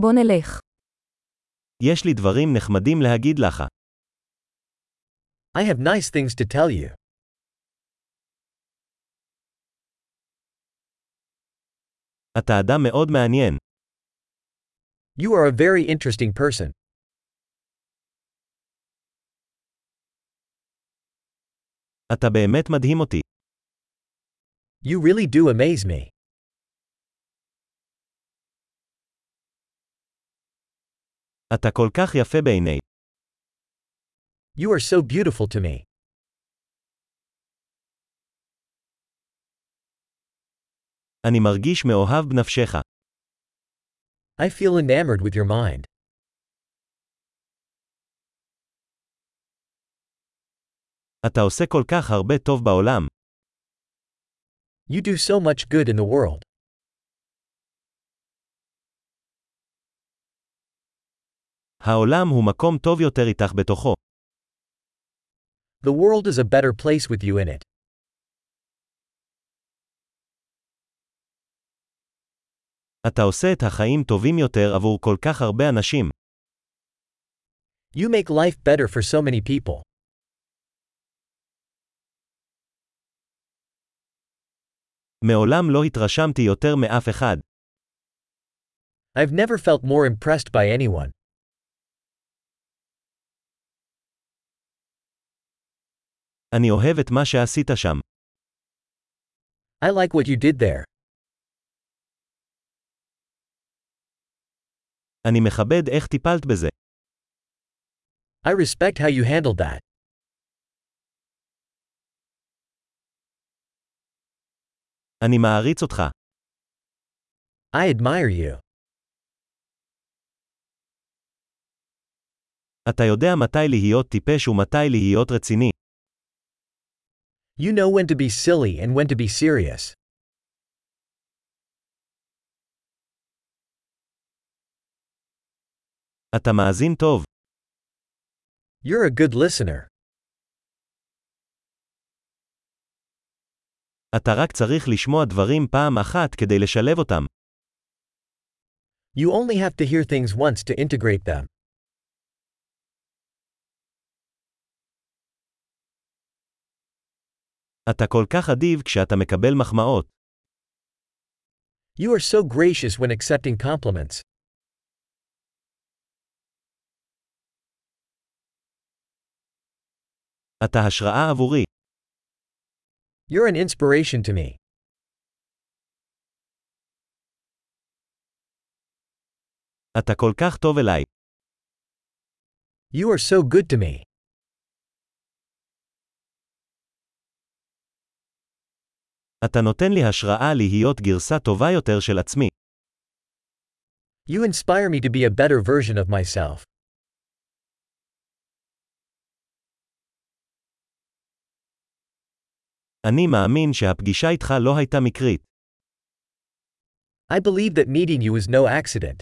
בוא נלך. יש לי דברים נחמדים להגיד לך. I have nice things to tell you. אתה אדם מאוד מעניין. You are a very interesting person. אתה באמת מדהים אותי. You really do amaze me. אתה כל כך יפה בעיני. You are so beautiful to me. אני מרגיש מאוהב בנפשך. I feel enamored with your mind. אתה עושה כל כך הרבה טוב בעולם. You do so much good in the world. העולם הוא מקום טוב יותר איתך בתוכו. The world is a better place with you in it. אתה עושה את החיים טובים יותר עבור כל כך הרבה אנשים. You make life better for so many people. מעולם לא התרשמתי יותר מאף אחד. I've never felt more impressed by anyone. אני אוהב את מה שעשית שם. I like what you did there. אני מכבד איך טיפלת בזה. I respect how you handled that. אני מעריץ אותך. I admire you. אתה יודע מתי להיות טיפש ומתי להיות רציני. You know when to be silly and when to be serious. אתה מאזין טוב. You're a good listener. אתה רק צריך לשמוע דברים פעם אחת כדי לשלב אותם. You only have to hear things once to integrate them. אתה כל כך אדיב כשאתה מקבל מחמאות. You are so gracious when accepting compliments. אתה השראה עבורי. You're an inspiration to me. אתה כל כך טוב אליי. You are so good to me. אתה נותן לי השראה להיות גרסה טובה יותר של עצמי. You inspire me to be a better version of myself. אני מאמין שהפגישה איתך לא הייתה מקרית. I believe that meeting you is no accident.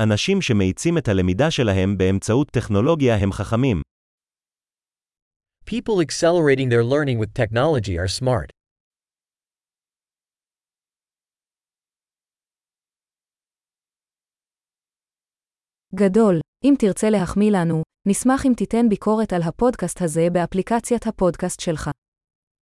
אנשים שמאיצים את הלמידה שלהם באמצעות טכנולוגיה הם חכמים. People accelerating their learning with technology are smart. גדול. אם תרצה להחמיא לנו, נשמח אם תיתן ביקורת על הפודקאסט הזה באפליקציית הפודקאסט שלך.